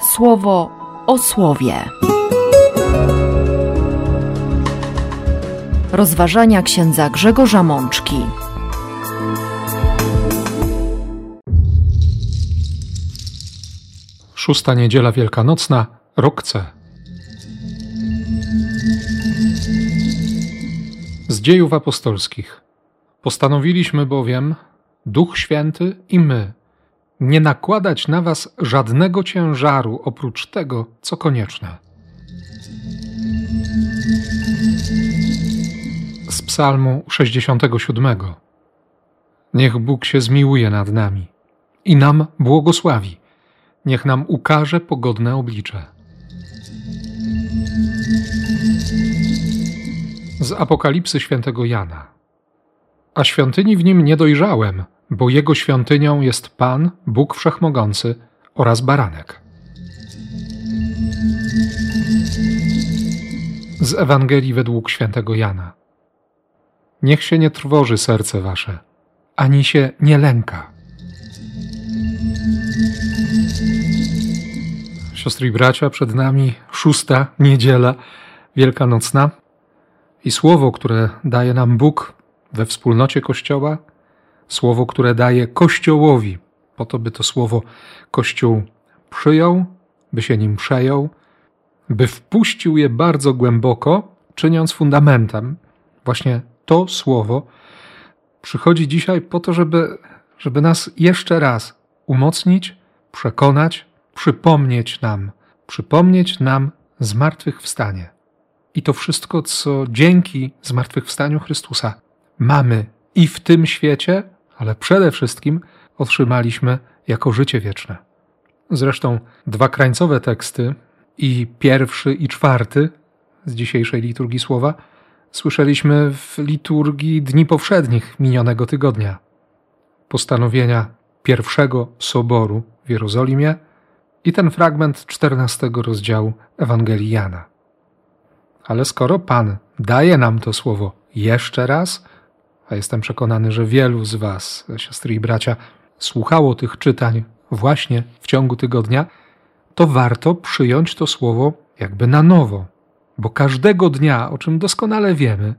słowo o słowie. Rozważania księdza Grzegorza Mączki. Szósta niedziela wielkanocna, rok C. Z dziejów apostolskich. Postanowiliśmy bowiem, Duch Święty i my, nie nakładać na was żadnego ciężaru oprócz tego, co konieczne. Z Psalmu 67. Niech Bóg się zmiłuje nad nami i nam błogosławi. Niech nam ukaże pogodne oblicze. Z Apokalipsy świętego Jana. A świątyni w nim nie dojrzałem, bo jego świątynią jest Pan, Bóg Wszechmogący oraz Baranek. Z Ewangelii według świętego Jana. Niech się nie trwoży serce wasze, ani się nie lęka. Siostry i bracia, przed nami szósta niedziela wielkanocna i słowo, które daje nam Bóg we wspólnocie Kościoła, słowo, które daje Kościołowi, po to, by to słowo Kościół przyjął, by się nim przejął, by wpuścił je bardzo głęboko, czyniąc fundamentem. Właśnie to słowo przychodzi dzisiaj po to, żeby, żeby nas jeszcze raz umocnić, przekonać, przypomnieć nam, przypomnieć nam zmartwychwstanie. I to wszystko, co dzięki zmartwychwstaniu Chrystusa mamy i w tym świecie, ale przede wszystkim otrzymaliśmy jako życie wieczne. Zresztą dwa krańcowe teksty, i pierwszy, i czwarty z dzisiejszej liturgii słowa, słyszeliśmy w liturgii dni powszednich minionego tygodnia. Postanowienia pierwszego soboru w Jerozolimie i ten fragment czternastego rozdziału Ewangelii Jana. Ale skoro Pan daje nam to słowo jeszcze raz, a jestem przekonany, że wielu z Was, siostry i bracia, słuchało tych czytań właśnie w ciągu tygodnia, to warto przyjąć to słowo jakby na nowo, bo każdego dnia, o czym doskonale wiemy,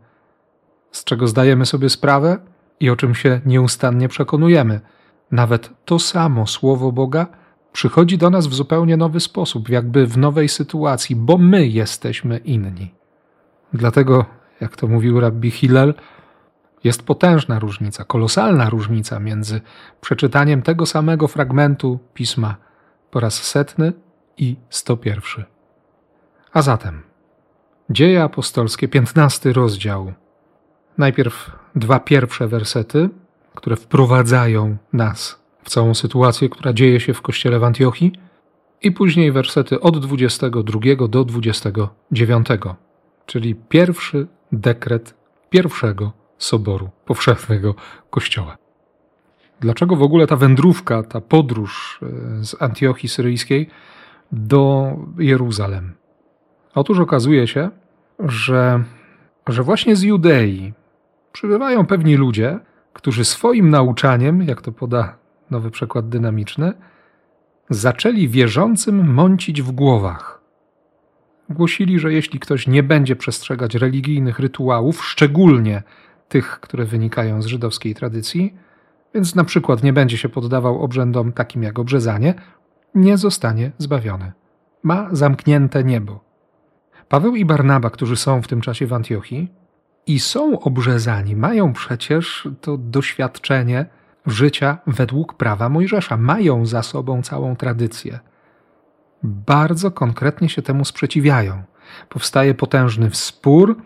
z czego zdajemy sobie sprawę i o czym się nieustannie przekonujemy, nawet to samo słowo Boga przychodzi do nas w zupełnie nowy sposób, jakby w nowej sytuacji, bo my jesteśmy inni. Dlatego, jak to mówił rabbi Hillel, jest potężna różnica, kolosalna różnica między przeczytaniem tego samego fragmentu pisma po raz setny i sto pierwszy. A zatem, Dzieje apostolskie, piętnasty rozdział. Najpierw dwa pierwsze wersety, które wprowadzają nas w całą sytuację, która dzieje się w kościele w Antiochii, i później wersety od 22 do 29, czyli pierwszy dekret pierwszego Soboru Powszechnego Kościoła. Dlaczego w ogóle ta wędrówka, ta podróż e, z Antiochii Syryjskiej do Jeruzalem? Otóż okazuje się, że, że właśnie z Judei przybywają pewni ludzie, którzy swoim nauczaniem, jak to poda nowy przekład dynamiczny, zaczęli wierzącym mącić w głowach. Głosili, że jeśli ktoś nie będzie przestrzegać religijnych rytuałów, szczególnie tych, które wynikają z żydowskiej tradycji, więc na przykład nie będzie się poddawał obrzędom takim jak obrzezanie, nie zostanie zbawiony. Ma zamknięte niebo. Paweł i Barnaba, którzy są w tym czasie w Antiochii i są obrzezani, mają przecież to doświadczenie życia według prawa Mojżesza, mają za sobą całą tradycję. Bardzo konkretnie się temu sprzeciwiają. Powstaje potężny spór,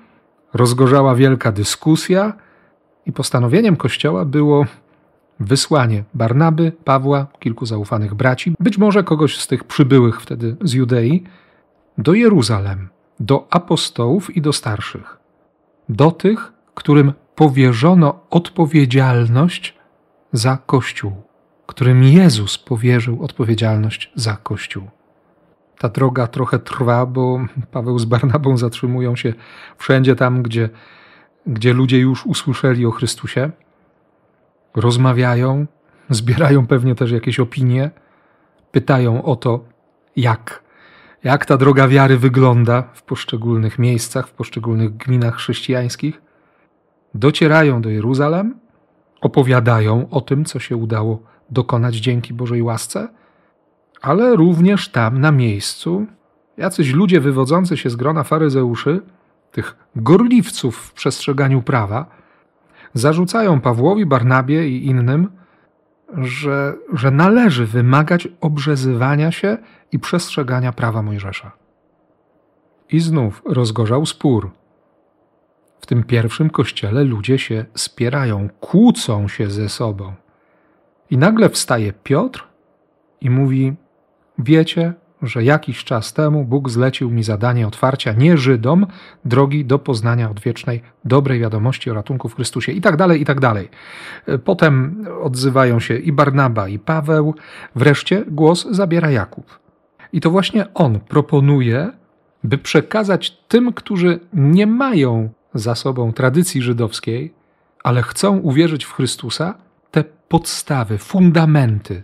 rozgorzała wielka dyskusja i postanowieniem Kościoła było wysłanie Barnaby, Pawła, kilku zaufanych braci, być może kogoś z tych przybyłych wtedy z Judei, do Jeruzalem, do apostołów i do starszych, do tych, którym powierzono odpowiedzialność za Kościół, którym Jezus powierzył odpowiedzialność za Kościół. Ta droga trochę trwa, bo Paweł z Barnabą zatrzymują się wszędzie tam, gdzie, gdzie ludzie już usłyszeli o Chrystusie, rozmawiają, zbierają pewnie też jakieś opinie, pytają o to, jak, jak ta droga wiary wygląda w poszczególnych miejscach, w poszczególnych gminach chrześcijańskich. Docierają do Jeruzalem, opowiadają o tym, co się udało dokonać dzięki Bożej łasce, ale również tam na miejscu jacyś ludzie wywodzący się z grona faryzeuszy, tych gorliwców w przestrzeganiu prawa, zarzucają Pawłowi, Barnabie i innym, że, że należy wymagać obrzezywania się i przestrzegania prawa Mojżesza. I znów rozgorzał spór. W tym pierwszym kościele ludzie się spierają, kłócą się ze sobą. I nagle wstaje Piotr i mówi: Wiecie, że jakiś czas temu Bóg zlecił mi zadanie otwarcia nie Żydom drogi do poznania odwiecznej dobrej wiadomości o ratunku w Chrystusie i tak dalej, i tak dalej. Potem odzywają się i Barnaba, i Paweł. Wreszcie głos zabiera Jakub. I to właśnie on proponuje, by przekazać tym, którzy nie mają za sobą tradycji żydowskiej, ale chcą uwierzyć w Chrystusa, te podstawy, fundamenty,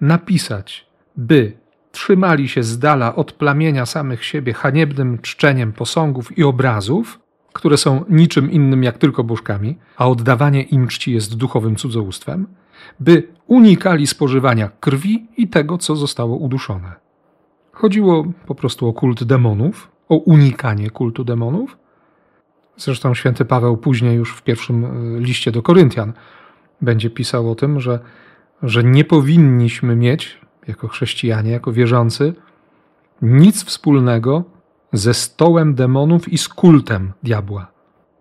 napisać, by trzymali się z dala od plamienia samych siebie haniebnym czczeniem posągów i obrazów, które są niczym innym jak tylko bożkami, a oddawanie im czci jest duchowym cudzołóstwem, by unikali spożywania krwi i tego, co zostało uduszone. Chodziło po prostu o kult demonów, o unikanie kultu demonów. Zresztą święty Paweł później już w pierwszym e, liście do Koryntian będzie pisał o tym, że, że nie powinniśmy mieć jako chrześcijanie, jako wierzący, nic wspólnego ze stołem demonów i z kultem diabła.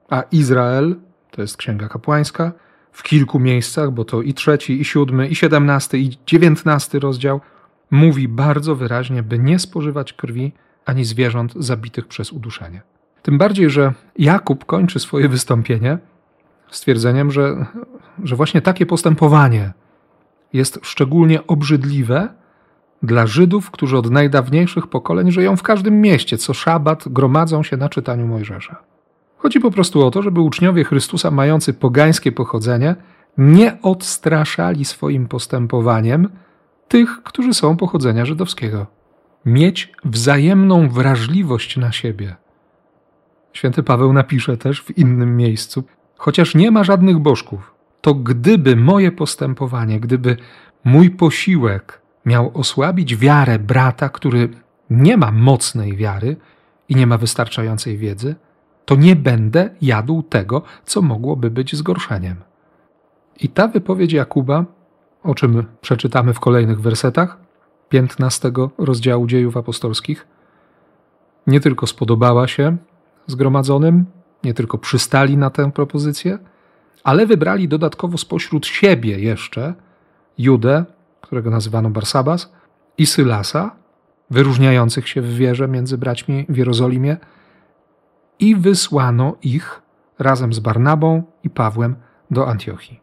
A Izrael, to jest księga kapłańska, w kilku miejscach, bo to i trzeci, i siódmy, i siedemnasty, i dziewiętnasty rozdział, mówi bardzo wyraźnie, by nie spożywać krwi ani zwierząt zabitych przez uduszenie. Tym bardziej, że Jakub kończy swoje wystąpienie stwierdzeniem, że, że właśnie takie postępowanie jest szczególnie obrzydliwe dla Żydów, którzy od najdawniejszych pokoleń żyją w każdym mieście, co szabat gromadzą się na czytaniu Mojżesza. Chodzi po prostu o to, żeby uczniowie Chrystusa mający pogańskie pochodzenie nie odstraszali swoim postępowaniem tych, którzy są pochodzenia żydowskiego. Mieć wzajemną wrażliwość na siebie. Święty Paweł napisze też w innym miejscu: Chociaż nie ma żadnych bożków, to gdyby moje postępowanie, gdyby mój posiłek miał osłabić wiarę brata, który nie ma mocnej wiary i nie ma wystarczającej wiedzy, to nie będę jadł tego, co mogłoby być zgorszeniem. I ta wypowiedź Jakuba, o czym przeczytamy w kolejnych wersetach 15 rozdziału dziejów apostolskich, nie tylko spodobała się zgromadzonym, nie tylko przystali na tę propozycję, ale wybrali dodatkowo spośród siebie jeszcze Judę, którego nazywano Barsabas, i Sylasa, wyróżniających się w wierze między braćmi w Jerozolimie, i wysłano ich razem z Barnabą i Pawłem do Antiochii.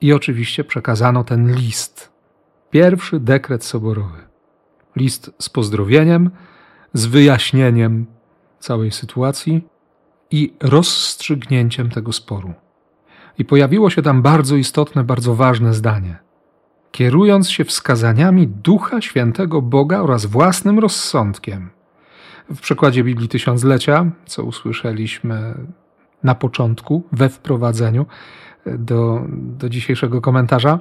I oczywiście przekazano ten list, pierwszy dekret soborowy. List z pozdrowieniem, z wyjaśnieniem całej sytuacji i rozstrzygnięciem tego sporu. I pojawiło się tam bardzo istotne, bardzo ważne zdanie. Kierując się wskazaniami Ducha Świętego Boga oraz własnym rozsądkiem. W przekładzie Biblii Tysiąclecia, co usłyszeliśmy na początku, we wprowadzeniu do, do dzisiejszego komentarza,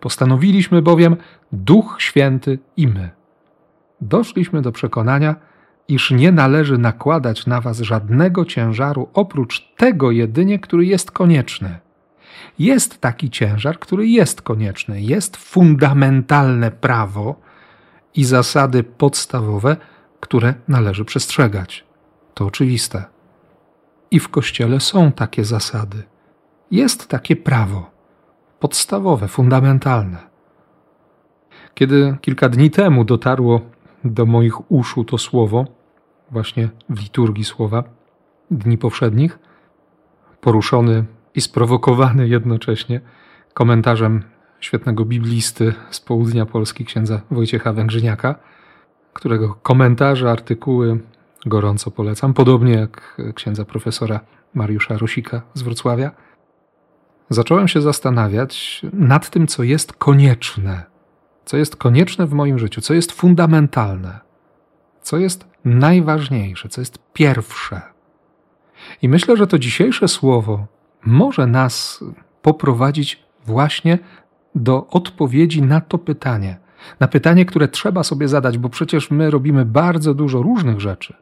postanowiliśmy bowiem Duch Święty i my. Doszliśmy do przekonania, iż nie należy nakładać na was żadnego ciężaru oprócz tego jedynie, który jest konieczny – jest taki ciężar, który jest konieczny. Jest fundamentalne prawo i zasady podstawowe, które należy przestrzegać. To oczywiste. I w Kościele są takie zasady. Jest takie prawo podstawowe, fundamentalne. Kiedy kilka dni temu dotarło do moich uszu to słowo, właśnie w liturgii słowa dni powszednich, poruszony i sprowokowany jednocześnie komentarzem świetnego biblisty z południa Polski, księdza Wojciecha Węgrzyniaka, którego komentarze, artykuły gorąco polecam, podobnie jak księdza profesora Mariusza Rosika z Wrocławia. Zacząłem się zastanawiać nad tym, co jest konieczne, co jest konieczne w moim życiu, co jest fundamentalne, co jest najważniejsze, co jest pierwsze. I myślę, że to dzisiejsze słowo może nas poprowadzić właśnie do odpowiedzi na to pytanie. Na pytanie, które trzeba sobie zadać, bo przecież my robimy bardzo dużo różnych rzeczy.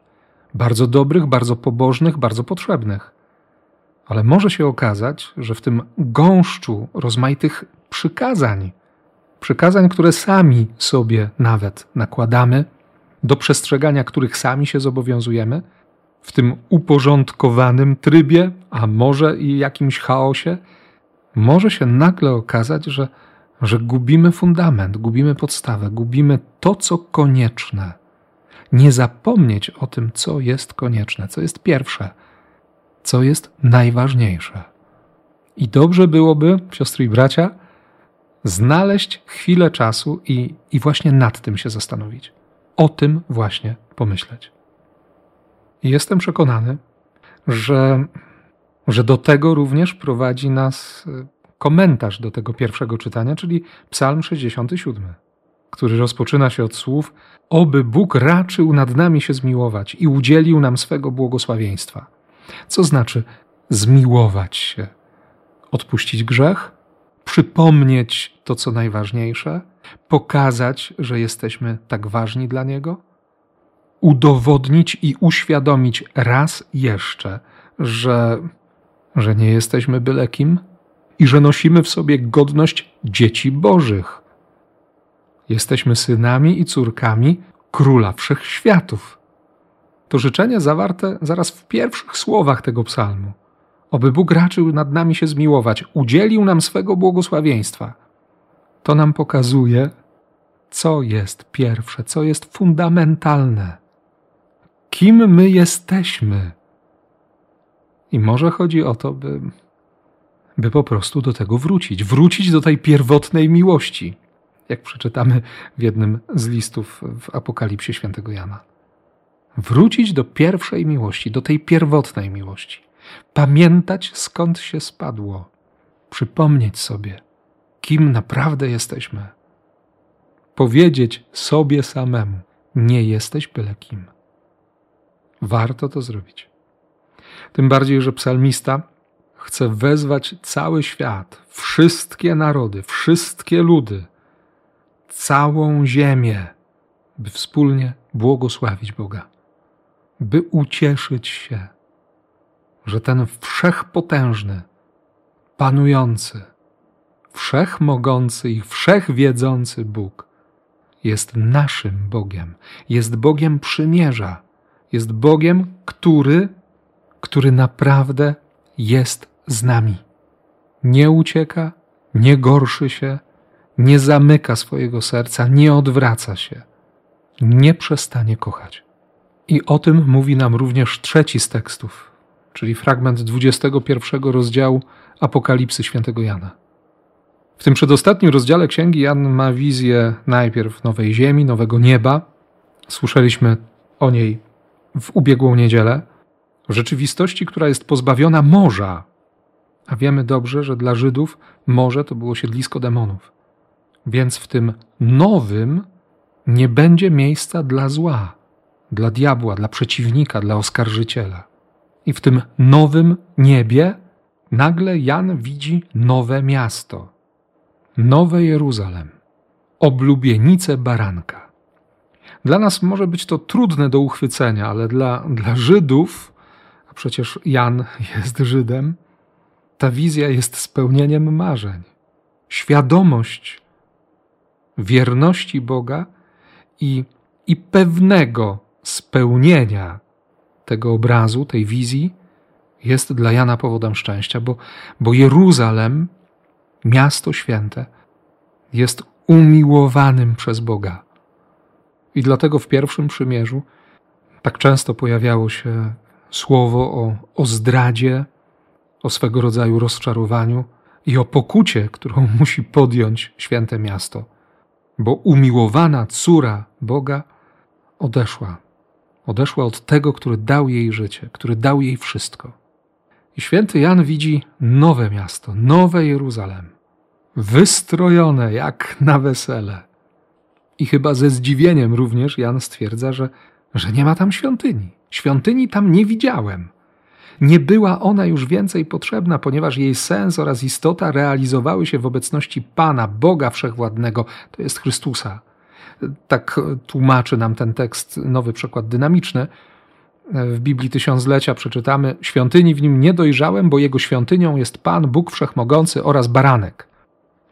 Bardzo dobrych, bardzo pobożnych, bardzo potrzebnych. Ale może się okazać, że w tym gąszczu rozmaitych przykazań, przykazań, które sami sobie nawet nakładamy, do przestrzegania których sami się zobowiązujemy, w tym uporządkowanym trybie, a może i jakimś chaosie, może się nagle okazać, że, że gubimy fundament, gubimy podstawę, gubimy to, co konieczne. Nie zapomnieć o tym, co jest konieczne, co jest pierwsze, co jest najważniejsze. I dobrze byłoby, siostry i bracia, znaleźć chwilę czasu i, i właśnie nad tym się zastanowić. O tym właśnie pomyśleć. Jestem przekonany, że, że do tego również prowadzi nas e, komentarz do tego pierwszego czytania, czyli Psalm 67, który rozpoczyna się od słów: Oby Bóg raczył nad nami się zmiłować i udzielił nam swego błogosławieństwa. Co znaczy zmiłować się? Odpuścić grzech? Przypomnieć to, co najważniejsze? Pokazać, że jesteśmy tak ważni dla Niego? udowodnić i uświadomić raz jeszcze, że, że nie jesteśmy byle kim i że nosimy w sobie godność dzieci Bożych. Jesteśmy synami i córkami króla wszechświatów. To życzenie zawarte zaraz w pierwszych słowach tego psalmu. Oby Bóg raczył nad nami się zmiłować, udzielił nam swego błogosławieństwa. To nam pokazuje, co jest pierwsze, co jest fundamentalne kim my jesteśmy. I może chodzi o to, by, by po prostu do tego wrócić, wrócić do tej pierwotnej miłości, jak przeczytamy w jednym z listów w Apokalipsie świętego Jana. Wrócić do pierwszej miłości, do tej pierwotnej miłości. Pamiętać skąd się spadło, przypomnieć sobie, kim naprawdę jesteśmy. Powiedzieć sobie samemu: Nie jesteś byle kim. Warto to zrobić. Tym bardziej, że psalmista chce wezwać cały świat, wszystkie narody, wszystkie ludy, całą ziemię, by wspólnie błogosławić Boga, by ucieszyć się, że ten wszechpotężny, panujący, wszechmogący i wszechwiedzący Bóg jest naszym Bogiem, jest Bogiem przymierza jest Bogiem, który, który naprawdę jest z nami. Nie ucieka, nie gorszy się, nie zamyka swojego serca, nie odwraca się, nie przestanie kochać. I o tym mówi nam również trzeci z tekstów, czyli fragment 21 rozdziału Apokalipsy świętego Jana. W tym przedostatnim rozdziale księgi Jan ma wizję najpierw nowej ziemi, nowego nieba. Słyszeliśmy o niej w ubiegłą niedzielę, rzeczywistości, która jest pozbawiona morza. A wiemy dobrze, że dla Żydów morze to było siedlisko demonów. Więc w tym nowym nie będzie miejsca dla zła, dla diabła, dla przeciwnika, dla oskarżyciela. I w tym nowym niebie nagle Jan widzi nowe miasto, nowe Jeruzalem, oblubienice baranka. Dla nas może być to trudne do uchwycenia, ale dla, dla Żydów, przecież Jan jest Żydem, ta wizja jest spełnieniem marzeń. Świadomość wierności Boga i, i pewnego spełnienia tego obrazu, tej wizji, jest dla Jana powodem szczęścia, bo, bo Jeruzalem, miasto święte, jest umiłowanym przez Boga. I dlatego w pierwszym przymierzu tak często pojawiało się słowo o, o zdradzie, o swego rodzaju rozczarowaniu i o pokucie, którą musi podjąć święte miasto, bo umiłowana córa Boga odeszła. Odeszła od tego, który dał jej życie, który dał jej wszystko. I święty Jan widzi nowe miasto, nowe Jeruzalem, wystrojone jak na wesele I chyba ze zdziwieniem również Jan stwierdza, że, że nie ma tam świątyni. Świątyni tam nie widziałem. Nie była ona już więcej potrzebna, ponieważ jej sens oraz istota realizowały się w obecności Pana, Boga Wszechwładnego, to jest Chrystusa. Tak tłumaczy nam ten tekst, nowy przekład dynamiczny. W Biblii Tysiąclecia przeczytamy: Świątyni w nim nie dojrzałem, bo jego świątynią jest Pan, Bóg Wszechmogący oraz baranek.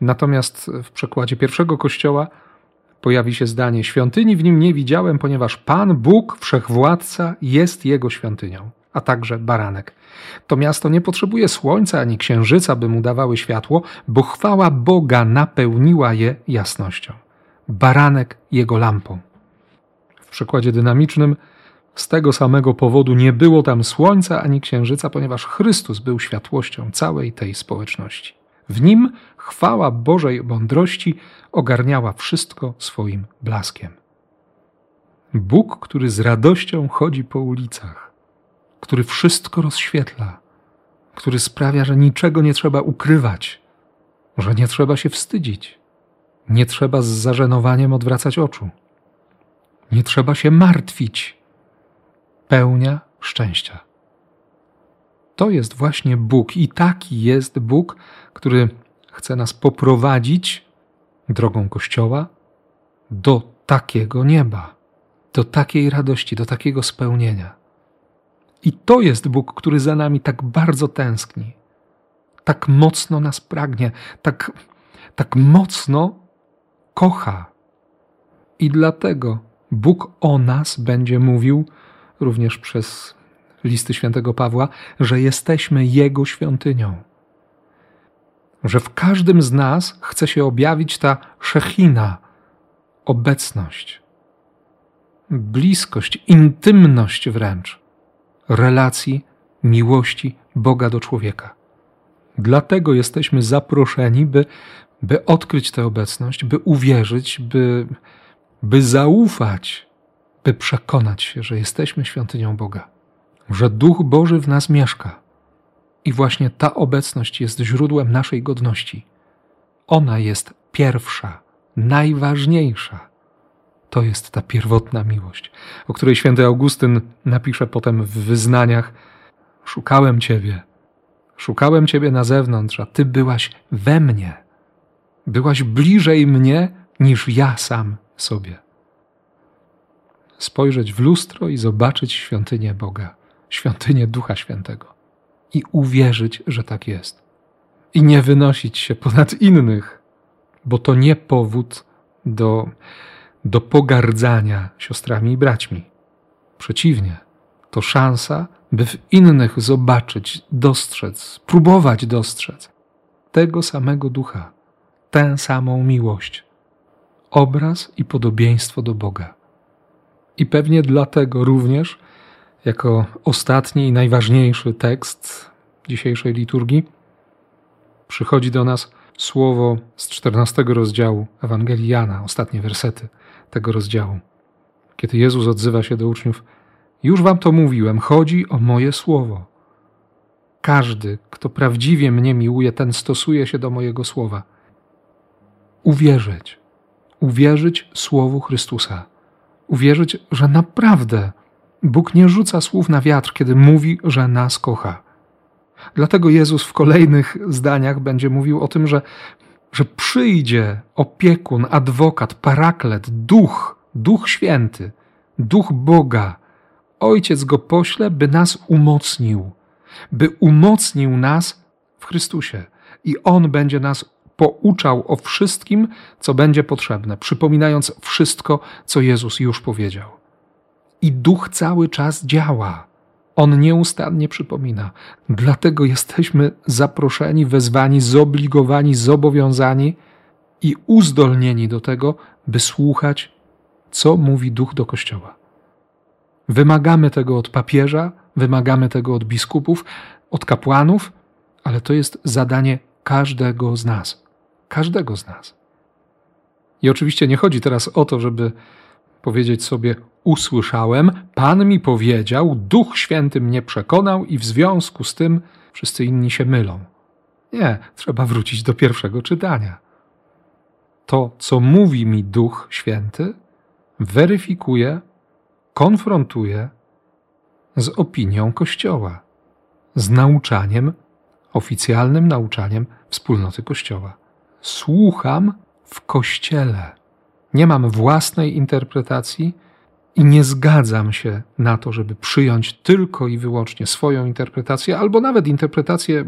Natomiast w przekładzie pierwszego kościoła pojawi się zdanie: Świątyni w nim nie widziałem, ponieważ Pan, Bóg Wszechwładca jest jego świątynią a także baranek. To miasto nie potrzebuje słońca ani księżyca, by mu dawały światło, bo chwała Boga napełniła je jasnością. Baranek jego lampą. W przykładzie dynamicznym z tego samego powodu nie było tam słońca ani księżyca, ponieważ Chrystus był światłością całej tej społeczności. W nim chwała Bożej mądrości ogarniała wszystko swoim blaskiem. Bóg, który z radością chodzi po ulicach, który wszystko rozświetla, który sprawia, że niczego nie trzeba ukrywać, że nie trzeba się wstydzić, nie trzeba z zażenowaniem odwracać oczu, nie trzeba się martwić. Pełnia szczęścia. To jest właśnie Bóg i taki jest Bóg, który chce nas poprowadzić drogą Kościoła do takiego nieba, do takiej radości, do takiego spełnienia. I to jest Bóg, który za nami tak bardzo tęskni, tak mocno nas pragnie, tak, tak mocno kocha. I dlatego Bóg o nas będzie mówił, również przez listy świętego Pawła, że jesteśmy Jego świątynią. Że w każdym z nas chce się objawić ta szechina, obecność, bliskość, intymność wręcz relacji, miłości Boga do człowieka. Dlatego jesteśmy zaproszeni, by, by odkryć tę obecność, by uwierzyć, by, by zaufać, by przekonać się, że jesteśmy świątynią Boga, że Duch Boży w nas mieszka. I właśnie ta obecność jest źródłem naszej godności. Ona jest pierwsza, najważniejsza to jest ta pierwotna miłość, o której święty Augustyn napisze potem w wyznaniach: Szukałem Ciebie, szukałem Ciebie na zewnątrz, a Ty byłaś we mnie. Byłaś bliżej mnie niż ja sam sobie. Spojrzeć w lustro i zobaczyć świątynię Boga, świątynię Ducha Świętego i uwierzyć, że tak jest. I nie wynosić się ponad innych, bo to nie powód do do pogardzania siostrami i braćmi. Przeciwnie, to szansa, by w innych zobaczyć, dostrzec, próbować dostrzec tego samego ducha, tę samą miłość, obraz i podobieństwo do Boga. I pewnie dlatego również, jako ostatni i najważniejszy tekst dzisiejszej liturgii, przychodzi do nas słowo z 14 rozdziału Ewangelii Jana, ostatnie wersety tego rozdziału. Kiedy Jezus odzywa się do uczniów, już wam to mówiłem, chodzi o moje słowo. Każdy, kto prawdziwie mnie miłuje, ten stosuje się do mojego słowa. Uwierzyć, uwierzyć słowu Chrystusa, uwierzyć, że naprawdę Bóg nie rzuca słów na wiatr, kiedy mówi, że nas kocha. Dlatego Jezus w kolejnych zdaniach będzie mówił o tym, że że przyjdzie opiekun, adwokat, paraklet, duch, duch święty, duch Boga. Ojciec go pośle, by nas umocnił, by umocnił nas w Chrystusie. I on będzie nas pouczał o wszystkim, co będzie potrzebne, przypominając wszystko, co Jezus już powiedział. I duch cały czas działa. On nieustannie przypomina. Dlatego jesteśmy zaproszeni, wezwani, zobligowani, zobowiązani i uzdolnieni do tego, by słuchać, co mówi Duch do Kościoła. Wymagamy tego od papieża, wymagamy tego od biskupów, od kapłanów, ale to jest zadanie każdego z nas. Każdego z nas. I oczywiście nie chodzi teraz o to, żeby powiedzieć sobie: Usłyszałem, Pan mi powiedział, Duch Święty mnie przekonał, i w związku z tym wszyscy inni się mylą. Nie, trzeba wrócić do pierwszego czytania. to, co mówi mi Duch Święty, weryfikuję, konfrontuję z opinią Kościoła, z nauczaniem, oficjalnym nauczaniem wspólnoty Kościoła. Słucham w Kościele. Nie mam własnej interpretacji i nie zgadzam się na to, żeby przyjąć tylko i wyłącznie swoją interpretację, albo nawet interpretację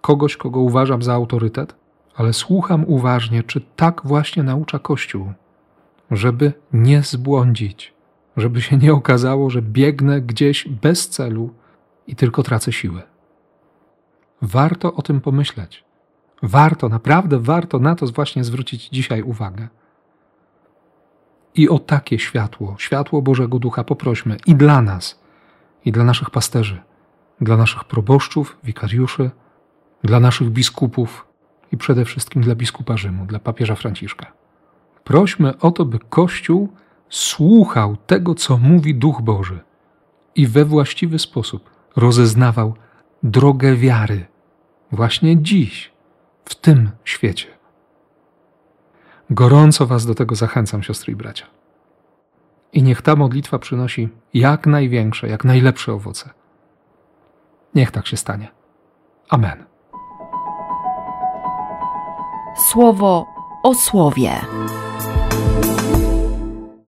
kogoś, kogo uważam za autorytet, ale słucham uważnie, czy tak właśnie naucza Kościół, żeby nie zbłądzić, żeby się nie okazało, że biegnę gdzieś bez celu i tylko tracę siłę. Warto o tym pomyśleć. Warto, naprawdę warto na to właśnie zwrócić dzisiaj uwagę. I o takie światło, światło Bożego Ducha poprośmy i dla nas, i dla naszych pasterzy, dla naszych proboszczów, wikariuszy, dla naszych biskupów i przede wszystkim dla biskupa Rzymu, dla papieża Franciszka. Prośmy o to, by Kościół słuchał tego, co mówi Duch Boży i we właściwy sposób rozeznawał drogę wiary właśnie dziś, w tym świecie. Gorąco Was do tego zachęcam, siostry i bracia. I niech ta modlitwa przynosi jak największe, jak najlepsze owoce. Niech tak się stanie. Amen. Słowo o słowie.